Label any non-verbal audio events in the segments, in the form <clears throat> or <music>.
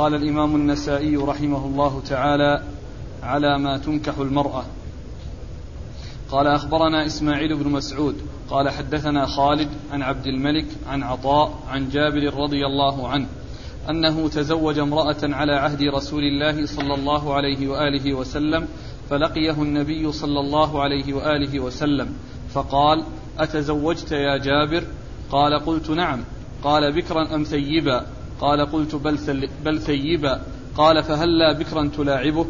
قال الإمام النسائي رحمه الله تعالى على ما تنكح المرأة. قال أخبرنا إسماعيل بن مسعود قال حدثنا خالد عن عبد الملك عن عطاء عن جابر رضي الله عنه أنه تزوج امرأة على عهد رسول الله صلى الله عليه وآله وسلم فلقيه النبي صلى الله عليه وآله وسلم فقال أتزوجت يا جابر؟ قال قلت نعم. قال بكرا أم ثيبا؟ قال قلت بل, بل ثيبا. قال فهلا بكرا تلاعبك؟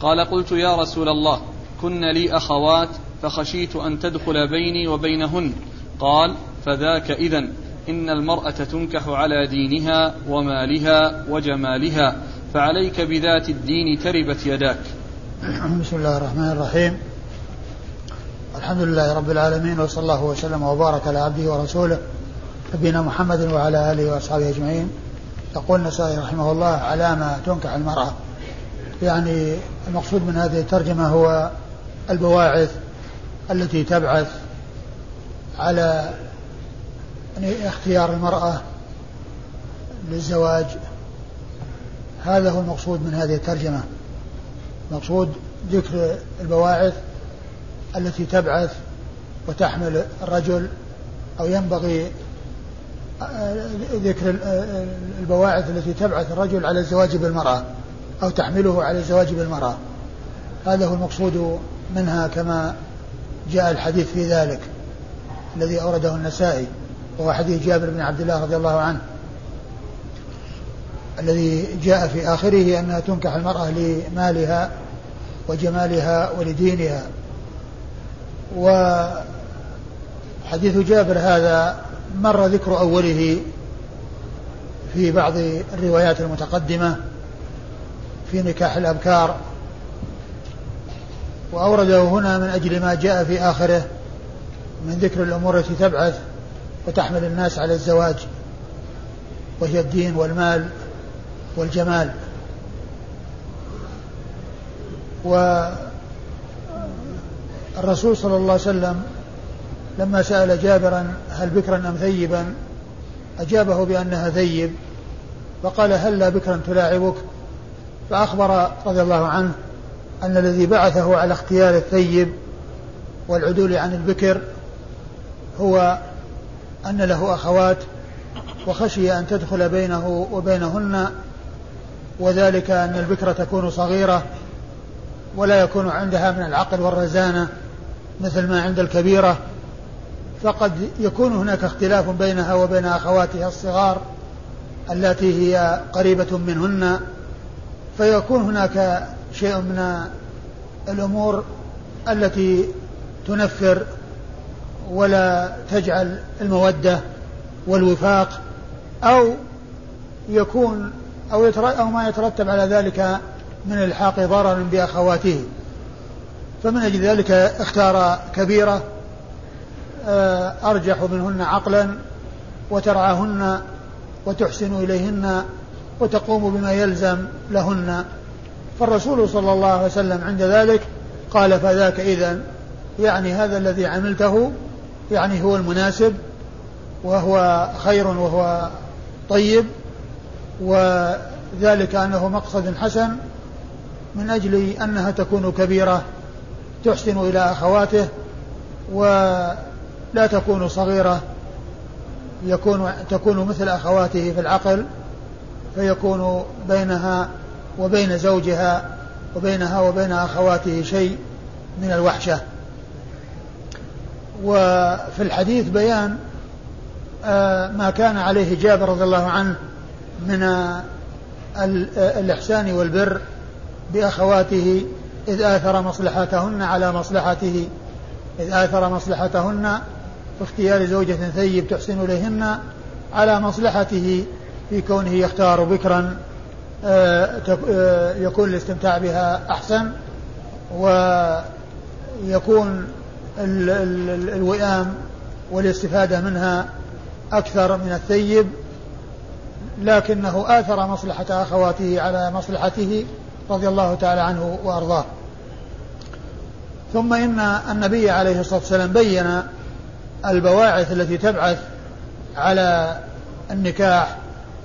قال قلت يا رسول الله كن لي أخوات فخشيت أن تدخل بيني وبينهن. قال فذاك إذا إن المرأة تنكح على دينها ومالها وجمالها فعليك بذات الدين تربت يداك. <clears throat> بسم الله الرحمن الرحيم. الحمد لله رب العالمين وصلى الله وسلم وبارك على عبده ورسوله نبينا محمد وعلى آله وأصحابه أجمعين. يقول النسائي رحمه الله على ما تنكح المرأة. يعني المقصود من هذه الترجمة هو البواعث التي تبعث على اختيار المرأة للزواج. هذا هو المقصود من هذه الترجمة. مقصود ذكر البواعث التي تبعث وتحمل الرجل أو ينبغي ذكر البواعث التي تبعث الرجل على الزواج بالمرأة أو تحمله على الزواج بالمرأة. هذا هو المقصود منها كما جاء الحديث في ذلك الذي أورده النسائي وهو حديث جابر بن عبد الله رضي الله عنه. الذي جاء في آخره أنها تنكح المرأة لمالها وجمالها ولدينها. وحديث جابر هذا مر ذكر أوله في بعض الروايات المتقدمة في نكاح الأبكار وأورده هنا من أجل ما جاء في آخره من ذكر الأمور التي تبعث وتحمل الناس على الزواج وهي الدين والمال والجمال. والرسول صلى الله عليه وسلم لما سأل جابرا هل بكرا أم ثيبا أجابه بأنها ثيب فقال هل لا بكرا تلاعبك؟ فأخبر رضي الله عنه أن الذي بعثه على اختيار الثيب والعدول عن البكر هو أن له أخوات وخشي أن تدخل بينه وبينهن وذلك أن البكرة تكون صغيرة ولا يكون عندها من العقل والرزانة مثل ما عند الكبيرة. فقد يكون هناك اختلاف بينها وبين أخواتها الصغار التي هي قريبة منهن فيكون هناك شيء من الأمور التي تنفر ولا تجعل المودة والوفاق أو يكون أو, أو ما يترتب على ذلك من الحاق ضرر بأخواته. فمن أجل ذلك اختار كبيرة أرجح منهن عقلا وترعاهن وتحسن إليهن وتقوم بما يلزم لهن. فالرسول صلى الله عليه وسلم عند ذلك قال فذاك إذا يعني هذا الذي عملته يعني هو المناسب وهو خير وهو طيب وذلك أنه مقصد حسن من أجل أنها تكون كبيرة تحسن إلى أخواته ولا تكون صغيرة يكون تكون مثل أخواته في العقل فيكون بينها وبين زوجها وبينها وبين أخواته شيء من الوحشة. وفي الحديث بيان آه، ما كان عليه جابر رضي الله عنه من الإحسان والبر بأخواته إذ آثر مصلحتهن على مصلحته إذ آثر مصلحتهن في اختيار زوجة ثيب تحسن إليهن على مصلحته في كونه يختار بكرا آه، آه، يكون الاستمتاع بها أحسن ويكون الوئام والاستفادة منها أكثر من الثيب لكنه آثر مصلحة أخواته على مصلحته رضي الله تعالى عنه وأرضاه. ثم إن النبي عليه الصلاة والسلام بين البواعث التي تبعث على النكاح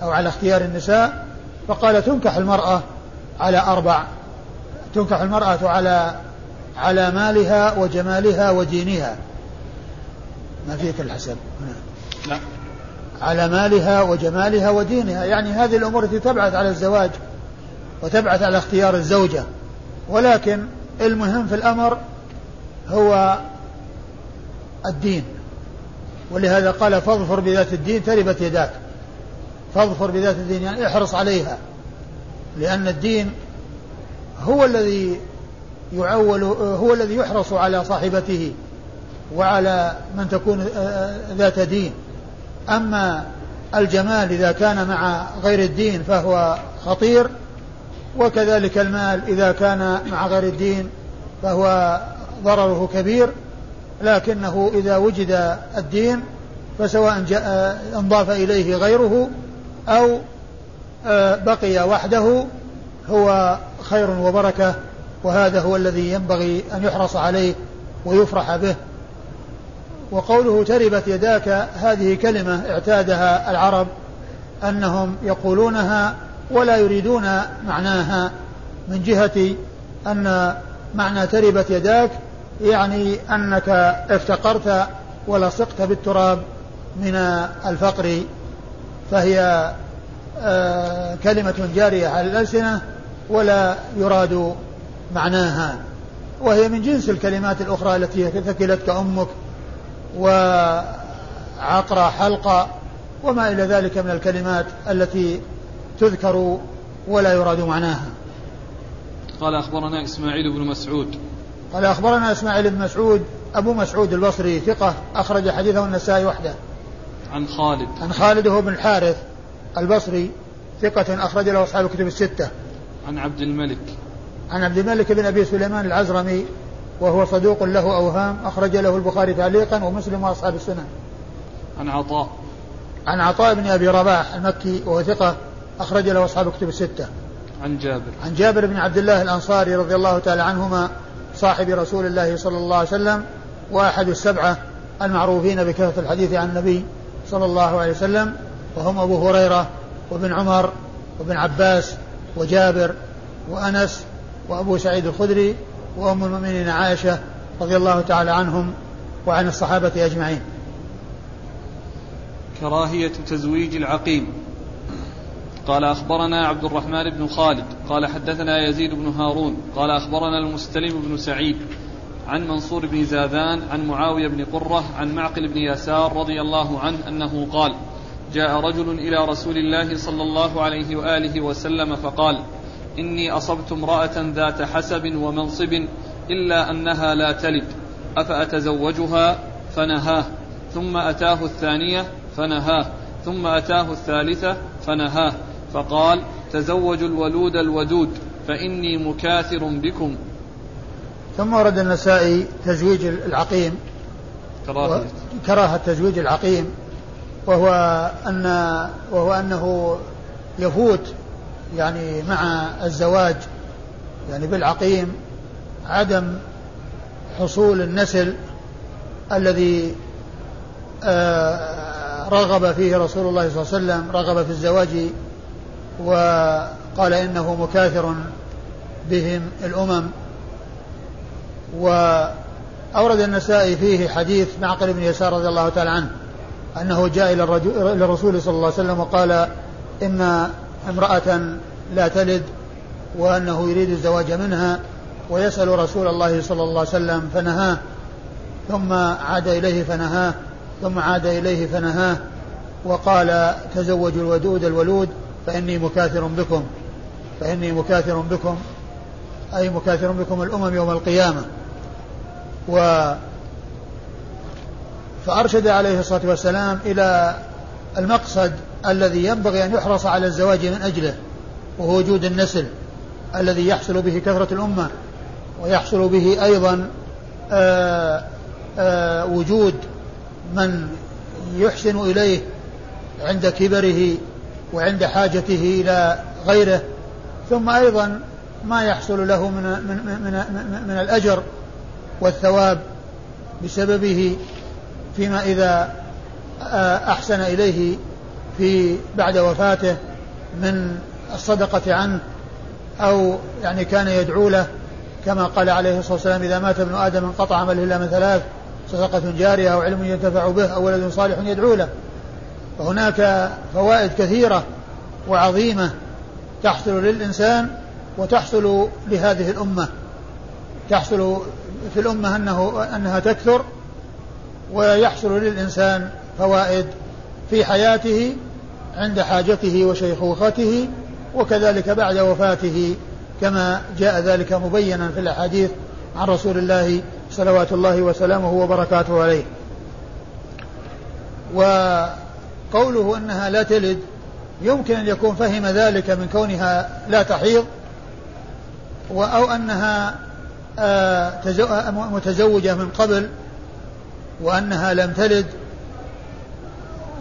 أو على اختيار النساء فقال تنكح المرأة على أربع. تنكح المرأة على على مالها وجمالها ودينها ما فيك الحسب هنا. لا. على مالها وجمالها ودينها يعني هذه الأمور التي تبعث على الزواج وتبعث على اختيار الزوجة. ولكن المهم في الأمر هو الدين. ولهذا قال فاظفر بذات الدين تربت يداك. فاظفر بذات الدين يعني احرص عليها. لأن الدين هو الذي يعول هو الذي يحرص على صاحبته وعلى من تكون ذات دين. أما الجمال إذا كان مع غير الدين فهو خطير وكذلك المال إذا كان مع غير الدين فهو ضرره كبير. لكنه إذا وجد الدين فسواء جاء انضاف إليه غيره أو آه، بقي وحده هو خير وبركة وهذا هو الذي ينبغي أن يحرص عليه ويفرح به. وقوله تربت يداك هذه كلمة اعتادها العرب أنهم يقولونها ولا يريدون معناها من جهة أن معنى تربت يداك يعني أنك افتقرت ولصقت بالتراب من الفقر فهي آه، كلمة جارية على الألسنة ولا يراد معناها وهي من جنس الكلمات الأخرى التي ثكلتك أمك وعقر حلقة وما إلى ذلك من الكلمات التي تذكر ولا يراد معناها. قال أخبرنا إسماعيل بن مسعود. قال أخبرنا إسماعيل بن مسعود أبو مسعود البصري ثقة أخرج حديثه النسائي وحده. عن خالد. عن خالد هو بن الحارث البصري ثقة أخرج له أصحاب الكتب الستة. عن عبد الملك. عن عبد الملك بن أبي سليمان العزرمي وهو صدوق له أوهام أخرج له البخاري تعليقا ومسلم وأصحاب السنن عن عطاء. عن عطاء بن أبي رباح المكي وهو ثقة أخرج له أصحاب الكتب الستة. عن جابر. عن جابر بن عبد الله الأنصاري رضي الله تعالى عنهما صاحب رسول الله صلى الله عليه وسلم وأحد السبعة المعروفين بكثرة الحديث عن النبي صلى الله عليه وسلم وهم أبو هريرة وابن عمر وابن عباس وجابر وأنس وأبو سعيد الخدري وأم المؤمنين عائشة رضي الله تعالى عنهم وعن الصحابة أجمعين. كراهية تزويج العقيم. قال أخبرنا عبد الرحمن بن خالد قال حدثنا يزيد بن هارون قال أخبرنا المستلم بن سعيد عن منصور بن زاذان عن معاوية بن قرة عن معقل بن يسار رضي الله عنه أنه قال جاء رجل إلى رسول الله صلى الله عليه وآله وسلم فقال إني أصبت امرأة ذات حسب ومنصب إلا أنها لا تلد أفأتزوجها؟ فنهاه ثم أتاه الثانية؟ فنهاه ثم أتاه الثالثة؟ فنهاه فقال تزوجوا الولود الودود فإني مكاثر بكم. ثم ورد النسائي تزويج العقيم كراهة كراهة تزويج العقيم وهو أن وهو أنه يفوت يعني مع الزواج يعني بالعقيم عدم حصول النسل الذي آه، رغب فيه رسول الله صلى الله عليه وسلم رغب في الزواج وقال إنه مكاثر بهم الأمم. وأورد النسائي فيه حديث معقل بن يسار رضي الله تعالى عنه أنه جاء إلى الرسول صلى الله عليه وسلم وقال إن امرأة لا تلد وأنه يريد الزواج منها ويسأل رسول الله صلى الله عليه وسلم فنهاه ثم عاد إليه فنهاه ثم عاد إليه فنهاه وقال تزوجوا الودود الولود فإني مكاثر بكم فإني مكاثر بكم أي مكاثر بكم الأمم يوم القيامة. و فأرشد عليه الصلاة والسلام إلى المقصد الذي ينبغي أن يحرص على الزواج من أجله وهو وجود النسل الذي يحصل به كثرة الأمة ويحصل به أيضا آآ آه، آآ آه، وجود من يحسن إليه عند كبره وعند حاجته إلى غيره ثم أيضا ما يحصل له من, من, من, من, من الأجر والثواب بسببه فيما إذا آه، أحسن إليه في بعد وفاته من الصدقة عنه أو يعني كان يدعو له كما قال عليه الصلاة والسلام إذا مات ابن آدم انقطع عمله إلا من ثلاث صدقة جارية أو علم ينتفع به أو ولد صالح يدعو له. فهناك فوائد كثيرة وعظيمة تحصل للإنسان وتحصل لهذه الأمة. تحصل في الأمة أنه أنها تكثر ويحصل للإنسان فوائد في حياته عند حاجته وشيخوخته وكذلك بعد وفاته كما جاء ذلك مبينا في الأحاديث عن رسول الله صلوات الله وسلامه وبركاته عليه. وقوله أنها لا تلد يمكن أن يكون فهم ذلك من كونها لا تحيض أو أنها آه، متزوجة من قبل وأنها لم تلد.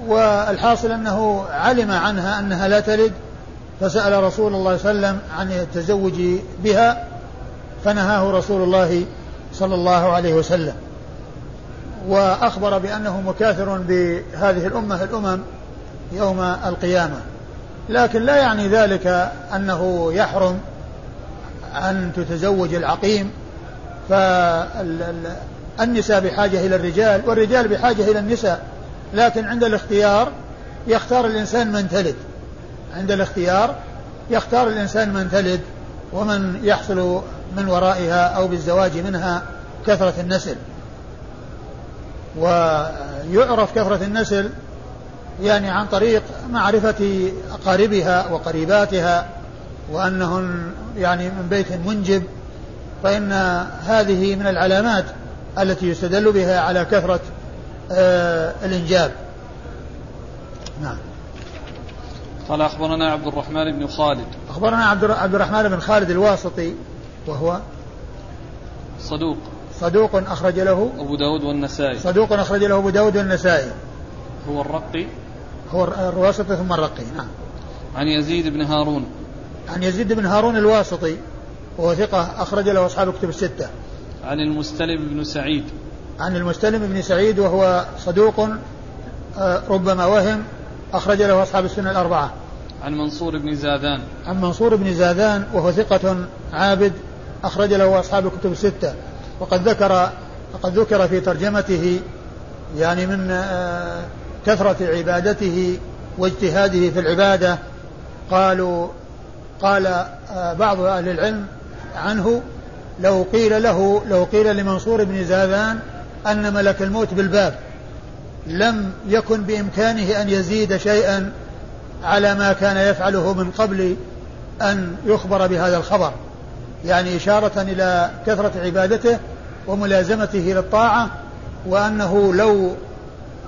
والحاصل أنه علم عنها أنها لا تلد فسأل رسول الله صلى الله عليه وسلم عن التزوج بها فنهاه رسول الله صلى الله عليه وسلم. وأخبر بأنه مكاثر بهذه الأمة الأمم يوم القيامة. لكن لا يعني ذلك أنه يحرم أن تتزوج العقيم فالنساء بحاجة إلى الرجال والرجال بحاجة إلى النساء. لكن عند الاختيار يختار الإنسان من تلد. عند الاختيار يختار الإنسان من تلد ومن يحصل من ورائها أو بالزواج منها كثرة النسل. ويعرف كثرة النسل يعني عن طريق معرفة أقاربها وقريباتها وأنهن يعني من بيت منجب فإن هذه من العلامات التي يستدل بها على كثرة آه الإنجاب. نعم. قال أخبرنا عبد الرحمن بن خالد. أخبرنا عبد الرحمن بن خالد الواسطي وهو؟ صدوق. صدوق أخرج له أبو داود والنسائي. صدوق أخرج له أبو داود والنسائي. هو الرقي؟ هو الواسطي ثم الرقي نعم. عن يزيد بن هارون. عن يزيد بن هارون الواسطي وهو ثقة أخرج له أصحاب كتب الستة. عن المستلم بن سعيد. عن المستلم بن سعيد وهو صدوق آه، ربما وهم أخرج له أصحاب السنة الأربعة. عن منصور بن زاذان. عن منصور بن زاذان وهو ثقة عابد أخرج له أصحاب الكتب الستة. وقد ذكر وقد ذكر في ترجمته يعني من آه، كثرة عبادته واجتهاده في العبادة قالوا قال آه، بعض أهل العلم عنه لو قيل له لو قيل لمنصور بن زاذان أن ملك الموت بالباب لم يكن بإمكانه أن يزيد شيئا على ما كان يفعله من قبل أن يخبر بهذا الخبر يعني إشارة إلى كثرة عبادته وملازمته للطاعة وأنه لو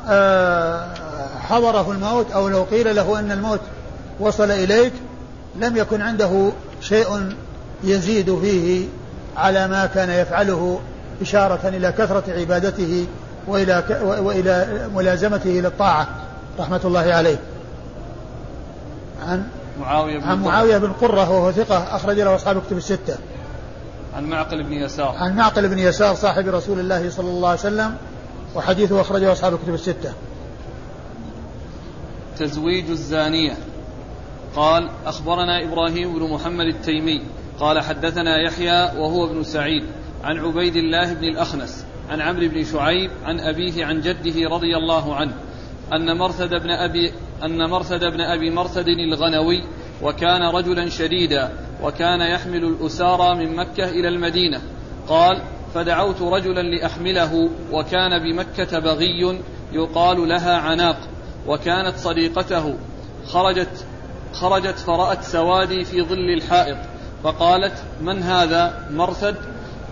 آه، حضره الموت أو لو قيل له أن الموت وصل إليك لم يكن عنده شيء يزيد فيه على ما كان يفعله إشارة إلى كثرة عبادته وإلى وإلى ملازمته للطاعة رحمة الله عليه. عن معاوية بن عن معاوية بن قرة وهو ثقة أخرج له أصحاب كتب الستة. عن معقل بن يسار. عن معقل بن يسار صاحب رسول الله صلى الله عليه وسلم وحديثه أخرجه أصحاب الكتب الستة. تزويج الزانية قال أخبرنا إبراهيم بن محمد التيمي قال حدثنا يحيى وهو ابن سعيد عن عبيد الله بن الأخنس عن عمرو بن شعيب عن أبيه عن جده رضي الله عنه أن مرثد بن أبي أن مرثد بن أبي مرثد الغنوي وكان رجلا شديدا وكان يحمل الأسارى من مكة إلى المدينة. قال فدعوت رجلا لأحمله وكان بمكة بغي يقال لها عناق وكانت صديقته. خرجت خرجت فرأت سوادي في ظل الحائط فقالت من هذا؟ مرثد.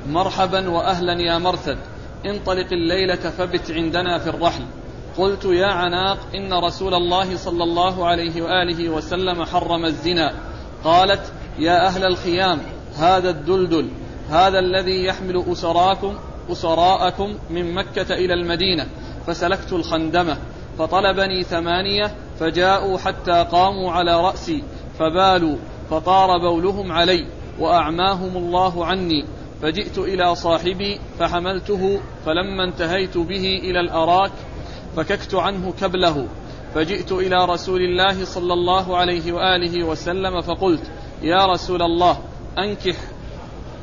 مرحبا وأهلا يا مرثد انطلق الليلة فبت عندنا في الرحل. قلت يا عناق إن رسول الله صلى الله عليه وآله وسلم حرم الزنا. قالت يا أهل الخيام هذا الدلدل هذا الذي يحمل أسراكم أسراءكم من مكة إلى المدينة. فسلكت الخندمة فطلبني ثمانية فجاءوا حتى قاموا على رأسي فبالوا فطار بولهم علي وأعماهم الله عني. فجئت إلى صاحبي فحملته فلما انتهيت به إلى الأراك فككت عنه كبله. فجئت إلى رسول الله صلى الله عليه وآله وسلم فقلت يا رسول الله أنكح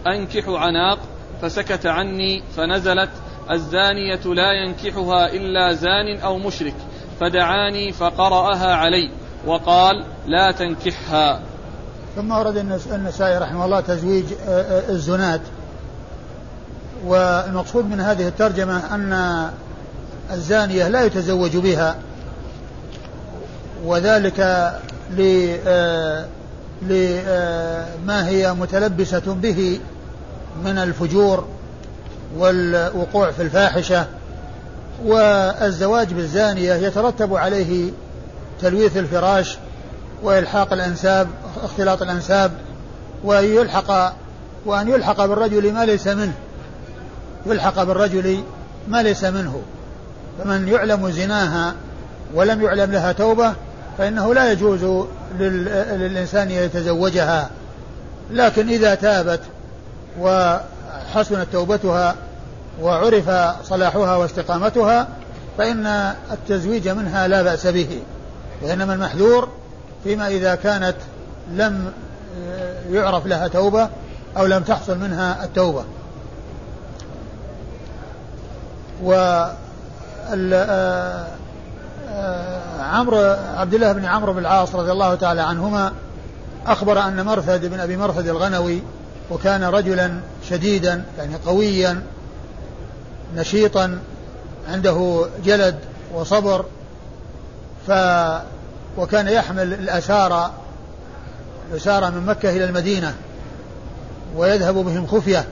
أنكح عناق فسكت عني فنزلت الزانية لا ينكحها إلا زان أو مشرك فدعاني فقرأها علي وقال لا تنكحها. ثم ورد النسائي رحمه الله تزويج آه، آه، الزنات. والمقصود من هذه الترجمة أن الزانية لا يتزوج بها وذلك آه، لما هي متلبسة به من الفجور والوقوع في الفاحشة والزواج بالزانية يترتب عليه تلويث الفراش وإلحاق الأنساب اختلاط الأنساب ويلحق وأن يلحق بالرجل ما ليس منه يلحق بالرجل ما ليس منه. فمن يعلم زناها ولم يعلم لها توبة فإنه لا يجوز للإنسان يتزوجها لكن إذا تابت وحسنت توبتها وعرف صلاحها واستقامتها فإن التزويج منها لا بأس به وإنما المحذور فيما إذا كانت لم يعرف لها توبة أو لم تحصل منها التوبة. و آه، آه، عمرو عبد الله بن عمرو بن العاص رضي الله تعالى عنهما أخبر أن مرثد بن أبي مرثد الغنوي وكان رجلا شديدا يعني قويا نشيطا عنده جلد وصبر ف وكان يحمل الأسارى الأسارى من مكة إلى المدينة ويذهب بهم خفية.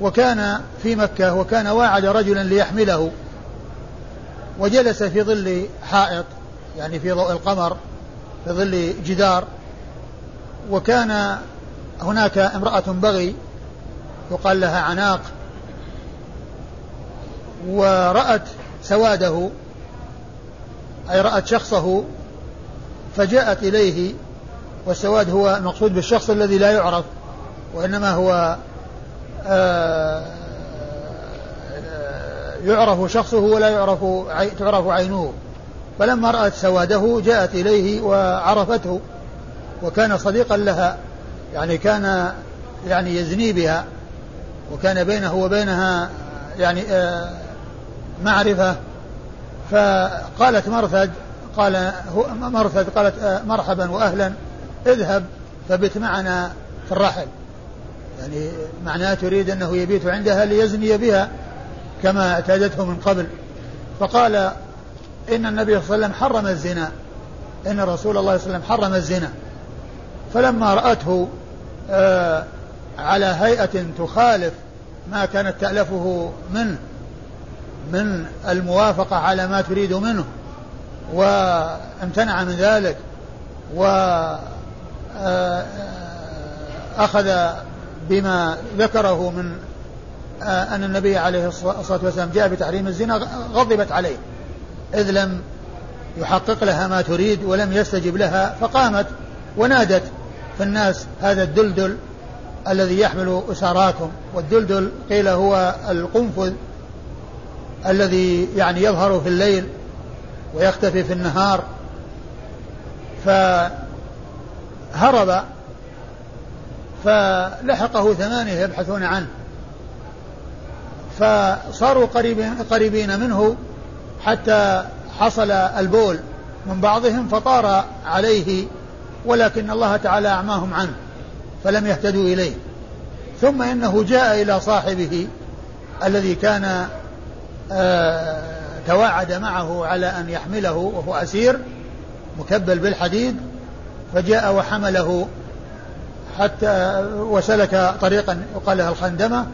وكان في مكة وكان واعد رجلا ليحمله. وجلس في ظل حائط يعني في ضوء القمر في ظل جدار. وكان هناك امرأة بغي يقال لها عناق. ورأت سواده أي رأت شخصه فجاءت إليه والسواد هو المقصود بالشخص الذي لا يعرف وإنما هو آه، يعرف شخصه ولا يعرف تعرف عينه فلما رأت سواده جاءت إليه وعرفته وكان صديقا لها يعني كان يعني يزني بها وكان بينه وبينها يعني آه، معرفة. فقالت مرثد قال مرثد قالت آه، مرحبا وأهلا اذهب فبت معنا في الرحل. يعني معناه تريد أنه يبيت عندها ليزني بها. كما اعتادته من قبل. فقال إن النبي صلى الله عليه وسلم حرم الزنا. إن رسول الله صلى الله عليه وسلم حرم الزنا. فلما رأته آه على هيئة تخالف ما كانت تألفه منه من الموافقة على ما تريد منه وامتنع من ذلك وأخذ آه، بما ذكره من آه، أن النبي عليه الصلاة والسلام جاء بتحريم الزنا غضبت عليه. إذ لم يحقق لها ما تريد ولم يستجب لها فقامت ونادت في الناس هذا الدلدل الذي يحمل أساراكم والدلدل قيل هو القنفذ الذي يعني يظهر في الليل ويختفي في النهار. فهرب فلحقه ثمانية يبحثون عنه. فصاروا قريبين, قريبين منه حتى حصل البول من بعضهم فطار عليه ولكن الله تعالى أعماهم عنه فلم يهتدوا إليه. ثم إنه جاء إلى صاحبه الذي كان آه تواعد معه على أن يحمله وهو أسير مكبل بالحديد فجاء وحمله حتى وسلك طريقا يقال لها الخندمة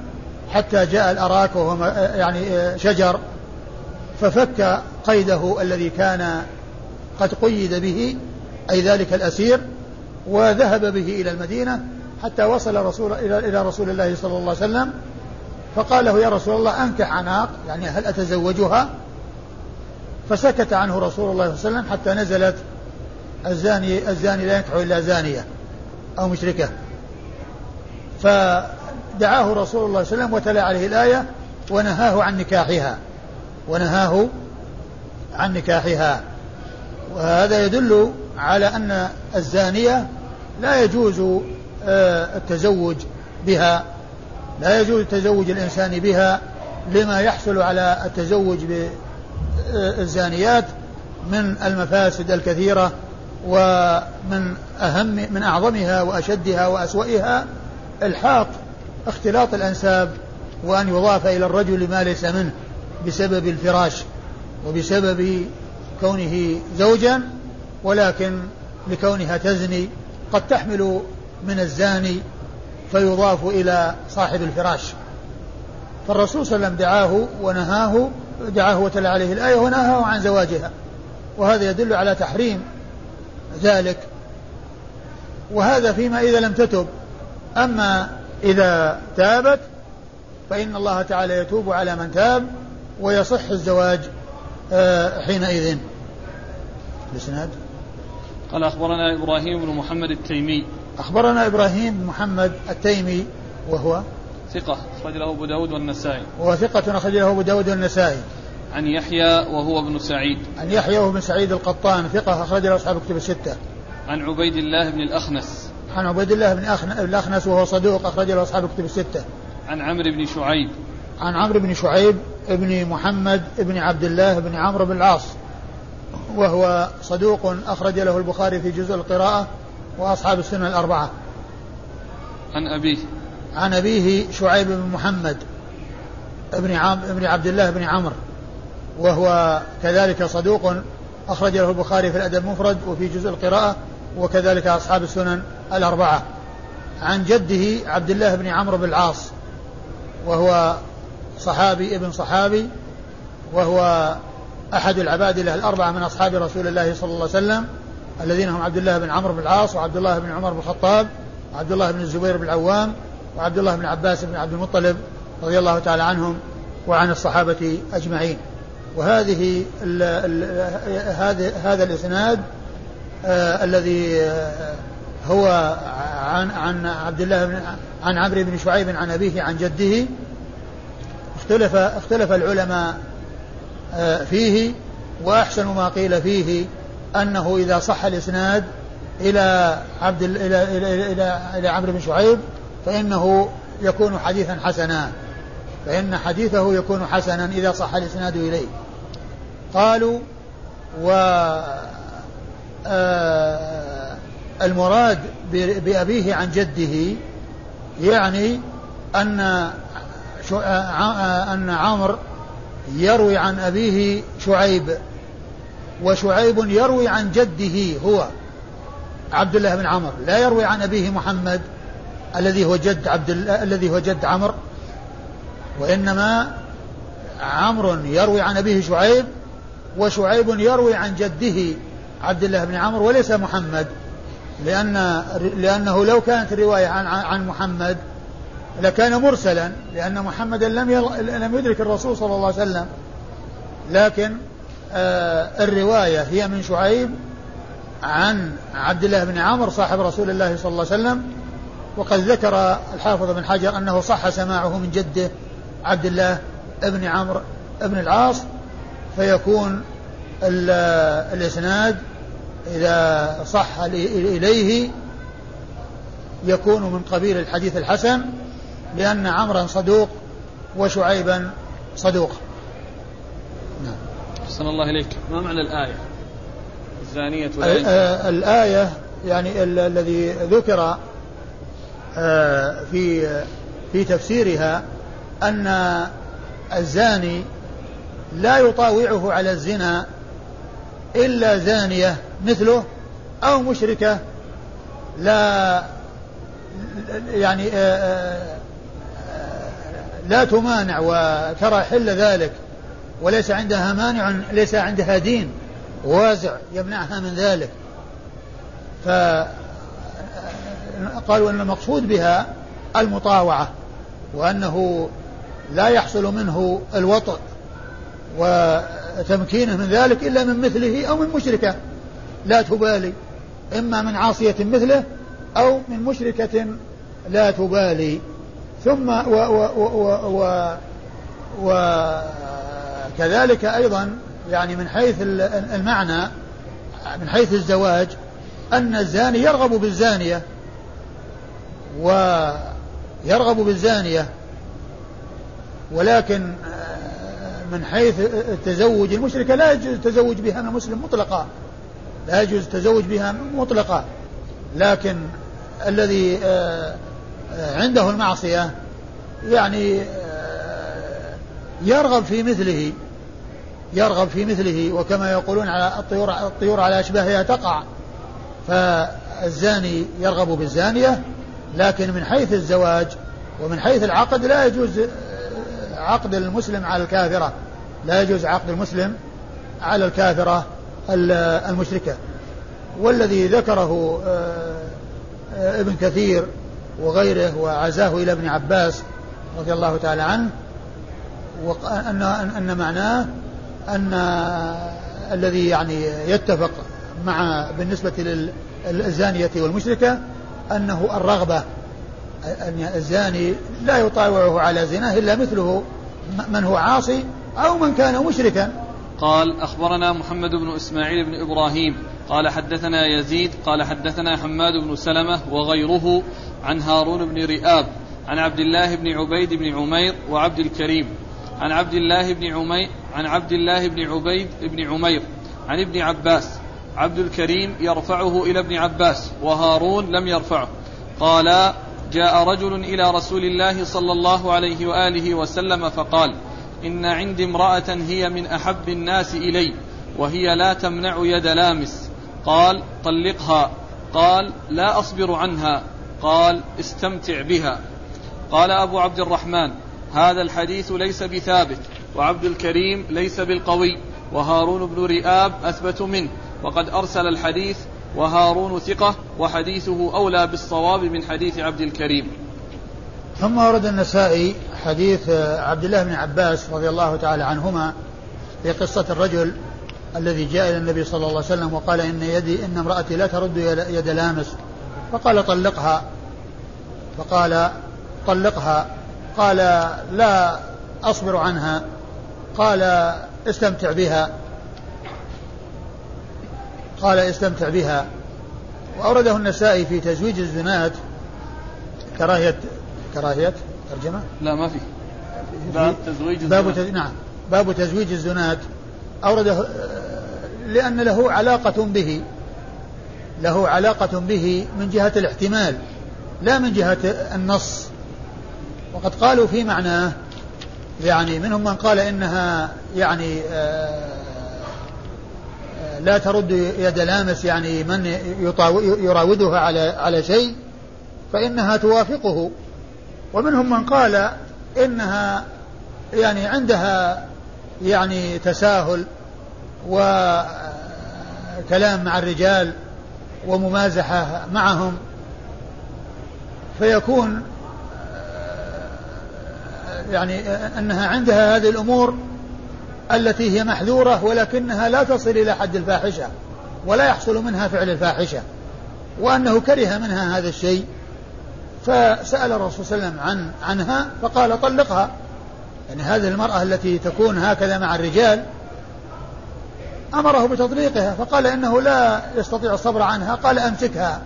حتى جاء الأراك وهو يعني شجر ففك قيده الذي كان قد قيد به أي ذلك الأسير وذهب به إلى المدينة حتى وصل رسول إلى إلى رسول الله صلى الله عليه وسلم فقال له يا رسول الله أنكح عناق يعني هل أتزوجها؟ فسكت عنه رسول الله صلى الله عليه وسلم حتى نزلت الزاني الزاني لا ينكح إلا زانية أو مشركة. فدعاه رسول الله صلى الله عليه وسلم وتلا عليه الآية ونهاه عن نكاحها. ونهاه عن نكاحها. وهذا يدل على أن الزانية لا يجوز آه، التزوج بها. لا يجوز تزوج الإنسان بها لما يحصل على التزوج بالزانيات من المفاسد الكثيرة ومن أهم من أعظمها وأشدها وأسوأها. الحاق اختلاط الأنساب وأن يضاف إلى الرجل ما ليس منه بسبب الفراش وبسبب كونه زوجا ولكن لكونها تزني قد تحمل من الزاني فيضاف إلى صاحب الفراش. فالرسول صلى الله عليه وسلم دعاه ونهاه دعاه وتلا عليه الآية ونهاه عن زواجها. وهذا يدل على تحريم ذلك. وهذا فيما إذا لم تتب. أما إذا تابت فإن الله تعالى يتوب على من تاب ويصح الزواج آه، حينئذ. الإسناد قال أخبرنا إبراهيم بن محمد التيمي. أخبرنا إبراهيم بن محمد التيمي وهو؟ ثقة أخرج له أبو داود والنسائي. وهو ثقة أخرج له أبو داود والنسائي. عن يحيى وهو ابن سعيد. عن يحيى وهو ابن سعيد القطان ثقة أخرج له أصحاب الكتب الستة. عن عبيد الله بن الأخنس. عن عبيد الله بن الأخنس وهو صدوق أخرج له أصحاب الكتب الستة. عن عمرو بن شعيب. عن عمرو بن شعيب بن محمد بن عبد الله بن عمرو بن العاص وهو صدوق أخرج له البخاري في جزء القراءة وأصحاب السنة الأربعة. عن أبيه. عن أبيه شعيب بن محمد ابن عام ابن عبد الله بن عمرو وهو كذلك صدوق أخرج له البخاري في الأدب المفرد وفي جزء القراءة وكذلك أصحاب السنن الأربعة. عن جده عبد الله بن عمرو بن العاص وهو صحابي ابن صحابي وهو أحد العبادلة الأربعة من أصحاب رسول الله صلى الله عليه وسلم الذين هم عبد الله بن عمرو بن العاص وعبد الله بن عمر بن الخطاب وعبد الله بن الزبير بن العوام وعبد الله بن عباس بن عبد المطلب رضي الله تعالى عنهم وعن الصحابة أجمعين. وهذه ال ال هذا الإسناد آه الذي آه هو عن عن عبد الله بن عن عمرو بن شعيب عن أبيه عن جده. اختلف اختلف العلماء آه فيه وأحسن ما قيل فيه أنه إذا صح الإسناد إلى عبد إلى إلى إلى, إلى عمرو بن شعيب فإنه يكون حديثا حسنا. فإن حديثه يكون حسنا إذا صح الإسناد إليه. قالوا و المراد بأبيه عن جده يعني أن آه، أن عمرو يروي عن أبيه شعيب وشعيب يروي عن جده هو عبد الله بن عمرو لا يروي عن أبيه محمد الذي هو جد عبد الذي هو جد عمرو وإنما عمرو يروي عن أبيه شعيب وشعيب يروي عن جده عبد الله بن عمرو وليس محمد لأن لأنه لو كانت الرواية عن عن محمد لكان مرسلا لأن محمدا لم لم يدرك الرسول صلى الله عليه وسلم. لكن آه الرواية هي من شعيب عن عبد الله بن عمرو صاحب رسول الله صلى الله عليه وسلم. وقد ذكر الحافظ بن حجر أنه صح سماعه من جده عبد الله بن عمرو بن العاص فيكون الإسناد إذا صح إليه يكون من قبيل الحديث الحسن لأن عمرا صدوق وشعيبا صدوق. نعم. أحسن الله إليك. ما معنى الآية؟ الزانية آه، الآية يعني الذي ذكر آه، في في تفسيرها أن الزاني لا يطاوعه على الزنا إلا زانية مثله أو مشركة لا يعني آه، لا تمانع وترى حل ذلك وليس عندها مانع ليس عندها دين وازع يمنعها من ذلك. فقالوا أن المقصود بها المطاوعة وأنه لا يحصل منه الوطء وتمكينه من ذلك إلا من مثله أو من مشركة. لا تبالي. إما من عاصية مثله أو من مشركة لا تبالي. ثم و و و و وكذلك أيضا يعني من حيث المعنى من حيث الزواج أن الزاني يرغب بالزانية. ويرغب بالزانية. ولكن من حيث التزوج المشركة لا يجوز التزوج بها من المسلم مطلقا. لا يجوز التزوج بها مطلقا. لكن الذي آه، آه، عنده المعصية يعني آه، يرغب في مثله يرغب في مثله وكما يقولون على الطيور الطيور على أشباهها تقع. فالزاني يرغب بالزانية لكن من حيث الزواج ومن حيث العقد لا يجوز عقد المسلم على الكافرة. لا يجوز عقد المسلم على الكافرة المشركة. والذي ذكره آه، آه، ابن كثير وغيره وعزاه إلى ابن عباس رضي الله تعالى عنه وأن أن معناه أن الذي يعني يتفق مع بالنسبة للزانية والمشركة أنه الرغبة أن الزاني لا يطاوعه على زناه إلا مثله من هو عاصي أو من كان مشركا. قال أخبرنا محمد بن إسماعيل بن إبراهيم. قال حدثنا يزيد. قال حدثنا حماد بن سلمة وغيره عن هارون بن رئاب عن عبد الله بن عبيد بن عمير وعبد الكريم. عن عبد الله بن عمير عن عبد الله بن عبيد بن عمير. عن ابن عباس. عبد الكريم يرفعه إلى ابن عباس وهارون لم يرفعه. قال جاء رجل إلى رسول الله صلى الله عليه وآله وسلم فقال إن عندي امرأة هي من أحب الناس إلي وهي لا تمنع يد لامس. قال طلقها. قال لا أصبر عنها. قال استمتع بها. قال أبو عبد الرحمن هذا الحديث ليس بثابت وعبد الكريم ليس بالقوي وهارون بن رئاب أثبت منه وقد أرسل الحديث وهارون ثقة وحديثه أولى بالصواب من حديث عبد الكريم. ثم ورد النسائي حديث عبد الله بن عباس رضي الله تعالى عنهما في قصة الرجل الذي جاء إلى النبي صلى الله عليه وسلم وقال إن يدي إن امرأتي لا ترد يد لامس. فقال طلقها. فقال طلقها. قال لا أصبر عنها. قال استمتع بها. قال استمتع بها. وأورده النسائي في تزويج الزنات. كراهية كراهية؟ ترجمة؟ لا ما في. باب تزويج باب تز... نعم. باب تزويج الزنات. أورده لأن له علاقة به. له علاقة به من جهة الاحتمال لا من جهة النص. وقد قالوا في معناه يعني منهم من قال إنها يعني آه لا ترد يد لامس يعني من يراودها على على شيء فإنها توافقه. ومنهم من قال إنها يعني عندها يعني تساهل وكلام مع الرجال وممازحة معهم فيكون يعني أنها عندها هذه الأمور التي هي محذورة ولكنها لا تصل إلى حد الفاحشة ولا يحصل منها فعل الفاحشة وأنه كره منها هذا الشيء فسأل الرسول صلى الله عليه وسلم عن عنها فقال طلقها. يعني هذه المرأة التي تكون هكذا مع الرجال أمره بتطليقها فقال إنه لا يستطيع الصبر عنها قال أمسكها.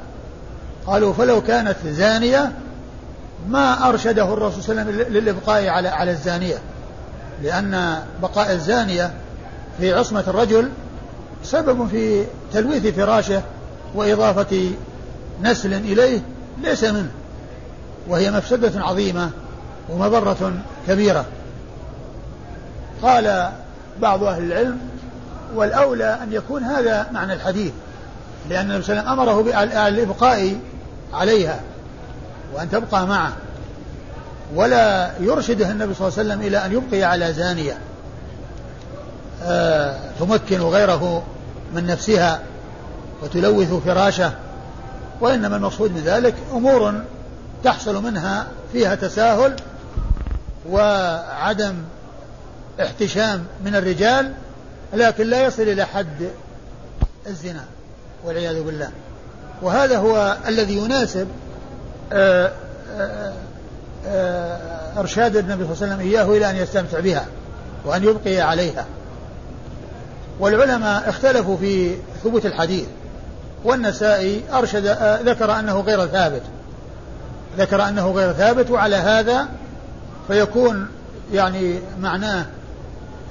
قالوا فلو كانت زانية ما أرشده الرسول صلى الله عليه وسلم للإبقاء على على الزانية. لأن بقاء الزانية في عصمة الرجل سبب في تلويث فراشه وإضافة نسل إليه ليس منه وهي مفسدة عظيمة ومضرة كبيرة. قال بعض أهل العلم والأولى أن يكون هذا معنى الحديث لأن النبي صلى الله عليه وسلم أمره بالإبقاء عليها وأن تبقى معه. ولا يرشده النبي صلى الله عليه وسلم إلى أن يبقي على زانية. آه تمكن غيره من نفسها وتلوث فراشه وإنما المقصود من ذلك أمور تحصل منها فيها تساهل وعدم احتشام من الرجال لكن لا يصل إلى حد الزنا والعياذ بالله. وهذا هو الذي يناسب آآ آآ آآ إرشاد النبي صلى الله عليه وسلم إياه إلى أن يستمتع بها وأن يبقي عليها. والعلماء اختلفوا في ثبوت الحديث والنسائي أرشد ذكر أنه غير ثابت. ذكر أنه غير ثابت وعلى هذا فيكون يعني معناه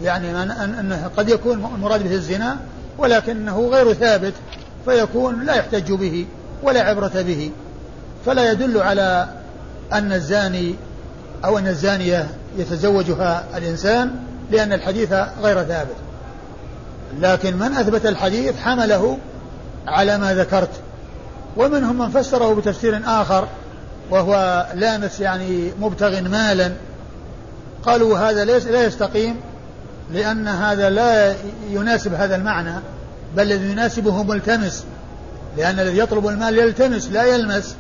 يعني أنه قد يكون المراد به الزنا ولكنه غير ثابت فيكون لا يحتج به ولا عبرة به. فلا يدل على أن الزاني أو أن الزانية يتزوجها الإنسان لأن الحديث غير ثابت. لكن من أثبت الحديث حمله على ما ذكرت. ومنهم من فسره بتفسير آخر وهو لامس يعني مبتغ مالا. قالوا هذا ليس لا يستقيم لأن هذا لا يناسب هذا المعنى بل الذي يناسبه ملتمس لأن الذي يطلب المال يلتمس لا يلمس.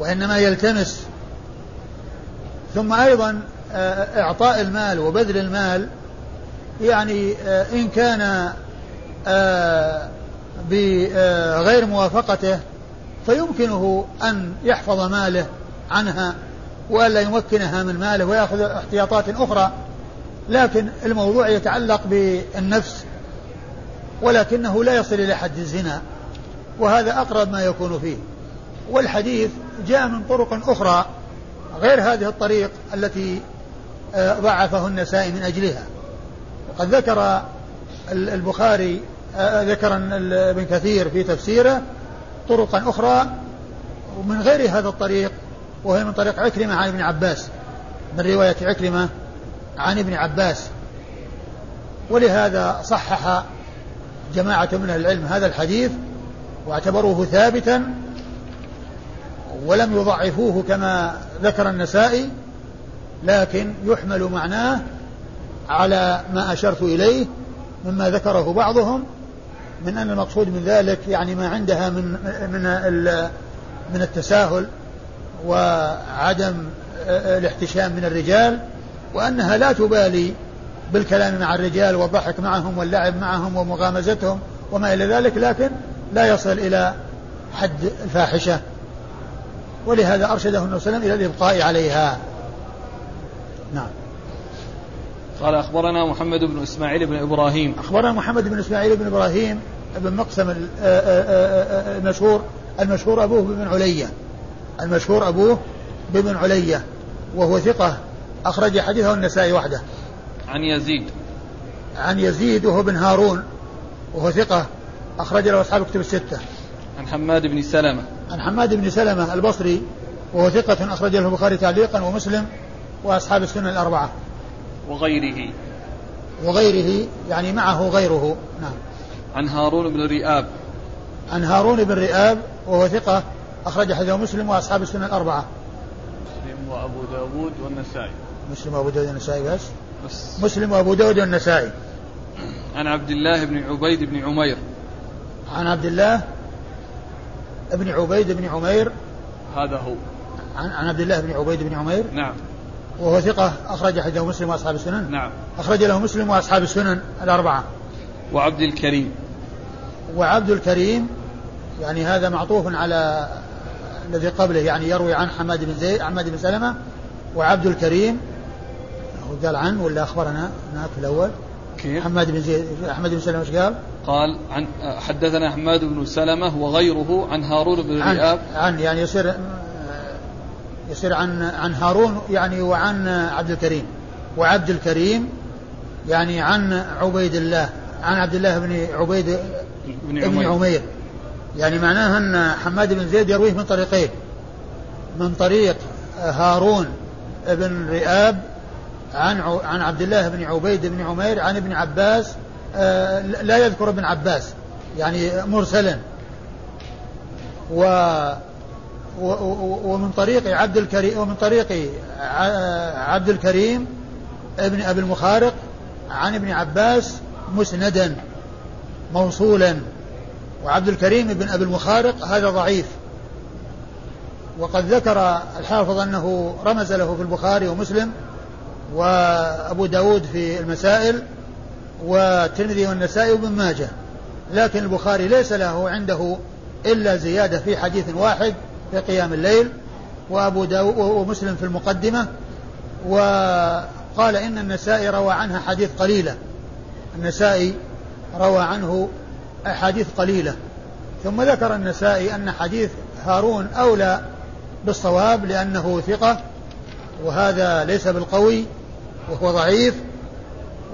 وإنما يلتمس. ثم أيضا آه، إعطاء المال وبذل المال يعني آه، إن كان آه، بغير موافقته فيمكنه أن يحفظ ماله عنها وألا يمكنها من ماله ويأخذ احتياطات أخرى. لكن الموضوع يتعلق بالنفس ولكنه لا يصل إلى حد الزنا وهذا أقرب ما يكون فيه. والحديث جاء من طرق أخرى غير هذه الطريق التي آه، ضعفه النسائي من أجلها. وقد ذكر البخاري آه، ذكر ابن كثير في تفسيره طرقا أخرى ومن غير هذا الطريق وهي من طريق عكرمة عن ابن عباس من رواية عكرمة عن ابن عباس. ولهذا صحح جماعة من العلم هذا الحديث واعتبروه ثابتا ولم يضعفوه كما ذكر النسائي لكن يحمل معناه على ما أشرت إليه مما ذكره بعضهم من أن المقصود من ذلك يعني ما عندها من من من التساهل وعدم الاحتشام من الرجال وأنها لا تبالي بالكلام مع الرجال والضحك معهم واللعب معهم ومغامزتهم وما إلى ذلك لكن لا يصل إلى حد الفاحشة. ولهذا أرشده النبي صلى الله عليه وسلم إلى الإبقاء عليها. نعم. قال أخبرنا محمد بن إسماعيل بن إبراهيم. أخبرنا محمد بن إسماعيل بن إبراهيم بن مقسم المشهور المشهور أبوه بن علية. المشهور أبوه بن علية وهو ثقة. أخرج حديثه النسائي وحده. عن يزيد. عن يزيد وهو بن هارون وهو ثقة. أخرج له أصحاب كتب الستة. عن حماد بن سلمة. عن حماد بن سلمة البصري وهو ثقة أخرج له البخاري تعليقا ومسلم وأصحاب السنن الأربعة. وغيره. وغيره يعني معه غيره. نعم. عن هارون بن رئاب. عن هارون بن رئاب وهو ثقة أخرج حديثه مسلم وأصحاب السنن الأربعة. مسلم وأبو داود والنسائي. مسلم وأبو داود والنسائي بس, بس. مسلم وأبو داود والنسائي. عن عبد الله بن عبيد بن عمير. عن عبد الله بن عبيد بن عمير. هذا هو. عن, عن عبد الله بن عبيد بن عمير. نعم. وهو ثقة أخرج حديثه مسلم وأصحاب السنن. نعم. أخرج له مسلم وأصحاب السنن الأربعة. وعبد الكريم. وعبد الكريم يعني هذا معطوف على الذي قبله يعني يروي عن حماد بن زيد حماد بن سلمة. وعبد الكريم هو قال عن ولا أخبرنا؟ هناك في الأول. كيف؟ حماد بن زيد حماد بن سلمة إيش قال؟ قال عن حدثنا حماد بن سلمة وغيره عن هارون بن عن, عن يعني يصير يصير عن عن هارون يعني وعن عبد الكريم. وعبد الكريم يعني عن عبيد الله عن عبد الله بن عبيد بن عمير, بن عمير. يعني معناها أن حماد بن زيد يرويه من طريقين. من طريق هارون بن رئاب عن عن عبد الله بن عبيد بن عمير عن ابن عباس لا يذكر ابن عباس يعني مرسلا و ومن طريق عبد الكريم ومن طريق عبد الكريم ابن أبي المخارق عن ابن عباس مسندا موصولا. وعبد الكريم بن أبي المخارق هذا ضعيف. وقد ذكر الحافظ أنه رمز له في البخاري ومسلم وأبو داود في المسائل. والترمذي والنسائي وابن ماجه. لكن البخاري ليس له عنده إلا زيادة في حديث واحد في قيام الليل وأبو داود ومسلم في المقدمة وقال إن النسائي روى عنها حديث قليلة. النسائي روى عنه أحاديث قليلة. ثم ذكر النسائي أن حديث هارون أولى بالصواب لأنه ثقة وهذا ليس بالقوي وهو ضعيف.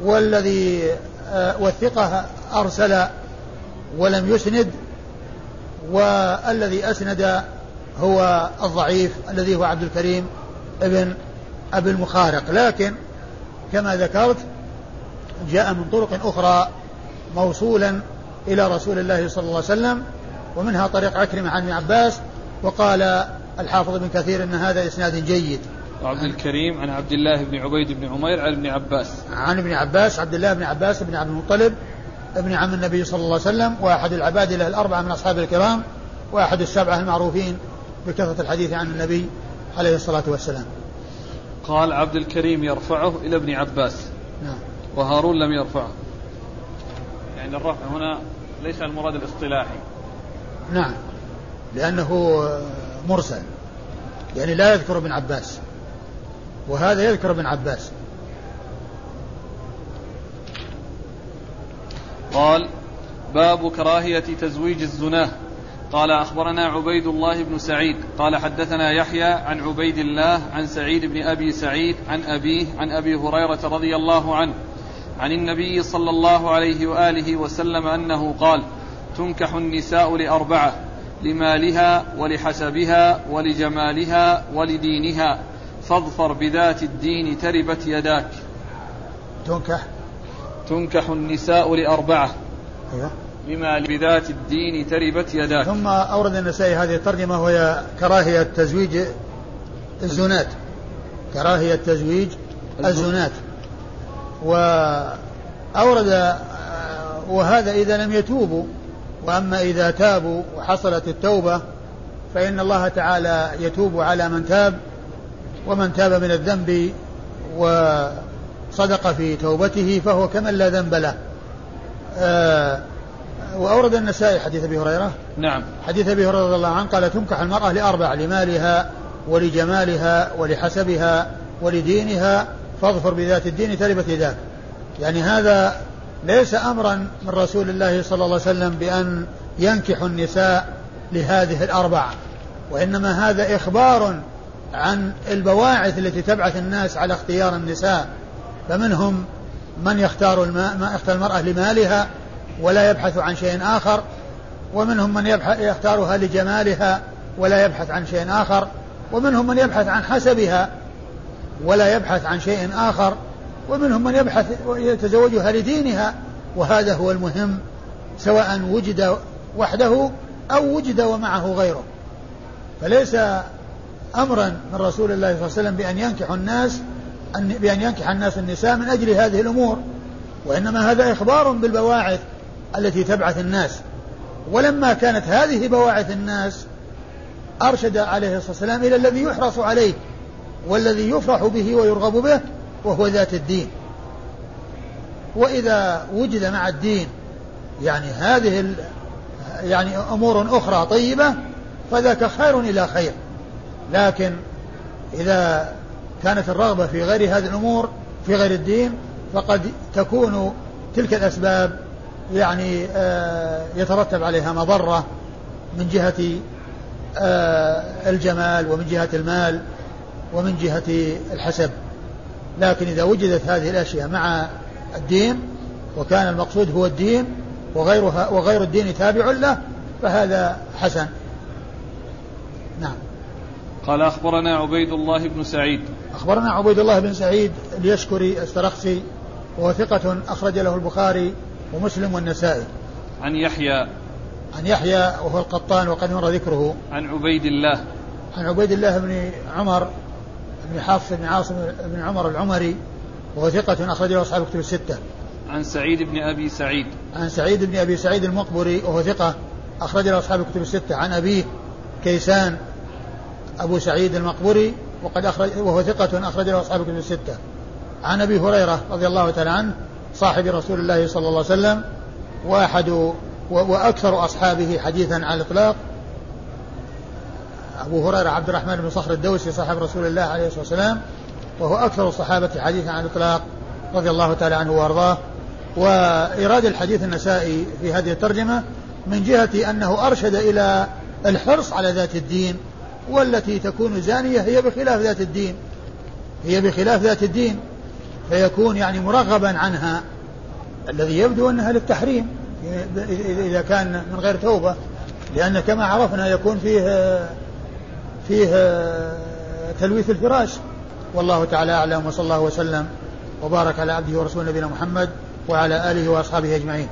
والذي آه، والثقة أرسل ولم يسند والذي أسند هو الضعيف الذي هو عبد الكريم ابن أبي المخارق. لكن كما ذكرت جاء من طرق أخرى موصولا إلى رسول الله صلى الله عليه وسلم ومنها طريق عكرمة عن ابن عباس وقال الحافظ بن كثير أن هذا إسناد جيد. وعبد الكريم عن عبد الله بن عبيد بن عمير عن ابن عباس. عن ابن عباس عبد الله بن عباس بن عبد المطلب ابن عم النبي صلى الله عليه وسلم وأحد العبادلة الأربعة من أصحاب الكرام وأحد السبعة المعروفين بكثرة الحديث عن النبي عليه الصلاة والسلام. قال عبد الكريم يرفعه إلى ابن عباس. نعم. وهارون لم يرفعه. يعني الرفع هنا ليس المراد الاصطلاحي. نعم. لأنه مرسل. يعني لا يذكر ابن عباس. وهذا يذكر ابن عباس. قال باب كراهية تزويج الزناه قال أخبرنا عبيد الله بن سعيد. قال حدثنا يحيى عن عبيد الله عن سعيد بن أبي سعيد عن أبيه عن أبي هريرة رضي الله عنه عن النبي صلى الله عليه وآله وسلم أنه قال تنكح النساء لأربعة لمالها ولحسبها ولجمالها ولدينها. فاظفر بذات الدين تربت يداك. تنكح. تنكح النساء لأربعة. أيوه. لما بذات الدين تربت يداك. ثم أورد النسائي هذه الترجمة وهي كراهية تزويج الزنات كراهية تزويج الزنات وأورد وهذا إذا لم يتوبوا وأما إذا تابوا وحصلت التوبة فإن الله تعالى يتوب على من تاب ومن تاب من الذنب وصدق في توبته فهو كمن لا ذنب له. آه وأورد النسائي حديث أبي هريرة. نعم. حديث أبي هريرة رضي الله عنه قال تنكح المرأة لأربع لمالها ولجمالها ولحسبها ولدينها فاظفر بذات الدين تربت يداك يعني هذا ليس أمرا من رسول الله صلى الله عليه وسلم بأن ينكح النساء لهذه الأربع وإنما هذا إخبار عن البواعث التي تبعث الناس على اختيار النساء فمنهم من يختار ما يختار المرأة لمالها ولا يبحث عن شيء آخر ومنهم من يبحث يختارها لجمالها ولا يبحث عن شيء آخر ومنهم من يبحث عن حسبها ولا يبحث عن شيء آخر ومنهم من يبحث يتزوجها لدينها وهذا هو المهم سواء وجد وحده أو وجد ومعه غيره. فليس أمرا من رسول الله صلى الله عليه وسلم بأن ينكح الناس بأن ينكح الناس النساء من أجل هذه الأمور. وإنما هذا إخبار بالبواعث التي تبعث الناس. ولما كانت هذه بواعث الناس أرشد عليه الصلاة والسلام إلى الذي يحرص عليه والذي يفرح به ويرغب به وهو ذات الدين. وإذا وجد مع الدين يعني هذه يعني أمور أخرى طيبة فذاك خير إلى خير. لكن إذا كانت الرغبة في غير هذه الأمور في غير الدين فقد تكون تلك الأسباب يعني آه، يترتب عليها مضرة من جهة آه، الجمال ومن جهة المال ومن جهة الحسب. لكن إذا وجدت هذه الأشياء مع الدين وكان المقصود هو الدين وغيرها وغير الدين تابع له فهذا حسن. نعم. قال أخبرنا عبيد الله بن سعيد أخبرنا عبيد الله بن سعيد اليشكري السرخسي وهو ثقة أخرج له البخاري ومسلم والنسائي عن يحيى عن يحيى وهو القطان وقد مر ذكره عن عبيد الله عن عبيد الله بن عمر بن حفص بن عاصم بن عمر العمري وهو ثقة أخرج له أصحاب الكتب الستة. عن سعيد بن أبي سعيد. عن سعيد بن أبي سعيد المقبري وهو ثقة أخرج له أصحاب الكتب الستة. عن أبيه كيسان أبو سعيد المقبري وقد أخرج وهو ثقة أخرج له أصحاب الكتب الستة. عن أبي هريرة رضي الله تعالى عنه صاحب رسول الله صلى الله عليه وسلم وأحد وأكثر أصحابه حديثا على الإطلاق أبو هريرة عبد الرحمن بن صخر الدوسي صاحب رسول الله عليه الصلاة والسلام وهو أكثر الصحابة حديثا على الإطلاق رضي الله تعالى عنه وأرضاه وإيراد الحديث النسائي في هذه الترجمة من جهة أنه أرشد إلى الحرص على ذات الدين والتي تكون زانية هي بخلاف ذات الدين. هي بخلاف ذات الدين. فيكون يعني مرغبا عنها. الذي يبدو أنها للتحريم. إذا كان من غير توبة. لأن كما عرفنا يكون فيه فيه تلويث الفراش. والله تعالى أعلم. وصلى الله وسلم. وبارك على عبده ورسوله نبينا محمد وعلى آله وأصحابه أجمعين.